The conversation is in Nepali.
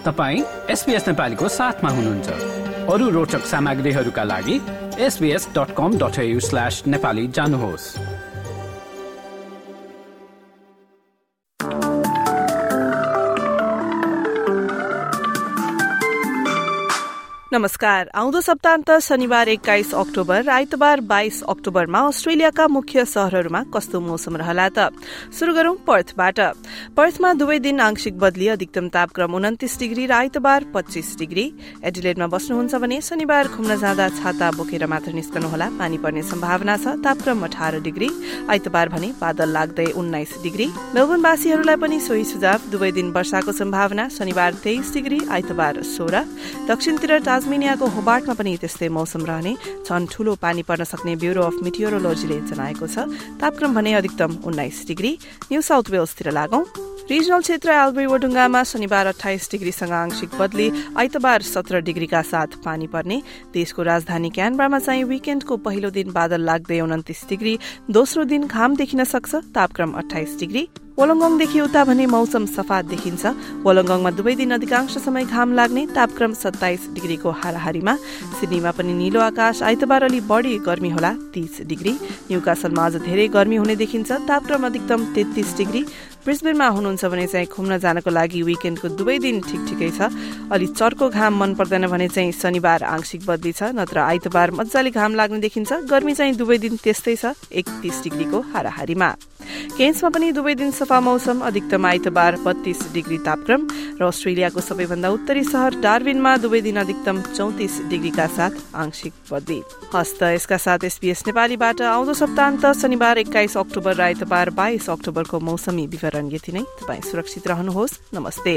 तपाईँ एसपिएस नेपालीको साथमा हुनुहुन्छ। अरू रोचक सामग्रीहरूका लागि SBS dot com dot slash Nepali जानुहोस्। नमस्कार। आउँदो सप्ताहन्त शनिबार एक्काइस अक्टोबर र आइतबार बाइस अक्टोबरमा अस्ट्रेलियाका मुख्य शहरहरूमा कस्तो मौसम रहला त? शुरू गरौं पर्थबाट। पर्थमा दुवै दिन आंशिक बदली अधिकतम तापक्रम उन्तिस डिग्री र आइतबार पच्चीस डिग्री। एडिलेडमा बस्नुहुन्छ भने शनिबार घुम्न जाँदा छाता बोकेर मात्र निस्कनुहोला पानी पर्ने सम्भावना छ। तापक्रम अठार डिग्री आइतबार भने बादल लाग्दै उन्नाइस डिग्री। मेलबोर्नवासीहरूलाई पनि सोही सुझाव दुवै दिन वर्षाको सम्भावना शनिबार तेइस डिग्री आइतबार सोह्र। दक्षिणतिर ताजमेनियाको होबार्टमा पनि त्यस्तै मौसम रहने झन ठूलो पानी पर्न सक्ने ब्यूरो अफ मिटियोरोलोजीले जनाएको छ। तापक्रम भने अधिकतम उन्नाइस डिग्री। न्यू साउथ वेल्सतिर लागौं। रिजनल क्षेत्र एल्ब्री वडुङ्गामा शनिबार अठाइस डिग्रीसँग आंशिक बदली आइतबार सत्र डिग्रीका साथ पानी पर्ने। देशको राजधानी क्यानब्रामा चाहिँ विकेण्डको पहिलो दिन बादल लाग्दै उन्तिस डिग्री दोस्रो दिन घाम देखिन सक्छ तापक्रम अठाइस डिग्री। वलङ्गङदेखि उता भने मौसम सफा देखिन्छ। वलङ्गङमा दुवै दिन अधिकांश समय घाम लाग्ने तापक्रम सत्ताइस डिग्रीको हाराहारीमा सिडनीमा पनि निलो आकाश आइतबार अलि बढी गर्मी होला तीस डिग्री। न्युकासलमा अझ धेरै गर्मी हुने देखिन्छ तापक्रम अधिकतम तेत्तिस डिग्री। ब्रिस्बेनमा हुनुहुन्छ भने चाहिँ घुम्न जानको लागि विकेन्डको दुवै दिन ठिक ठिकै छ। अलि चर्को घाम मन पर्दैन भने चाहिँ शनिबार आंशिक बदली छ नत्र आइतबार मजाले घाम लाग्ने देखिन्छ। गर्मी चाहिँ दुवै दिन त्यस्तै छ एकतिस डिग्रीको हाराहारीमा केन्समा पनि दुवै दिन सफा मौसम अधिकतम आइतबार बत्तीस डिग्री तापक्रम र अस्ट्रेलियाको सबैभन्दा उत्तरी सहर डार्विनमा दुवै दिन अधिकतम चौतिस डिग्रीका साथ आंशिक बदली। हस्त यसका साथ एसपीएस नेपालीबाट आउँदो सप्ताहन्त शनिबार एक्काइस अक्टोबर र आइतबार बाइस अक्टोबरको मौसमी विवरण यति नै। तपाईँ सुरक्षित रहनुहोस्। नमस्ते।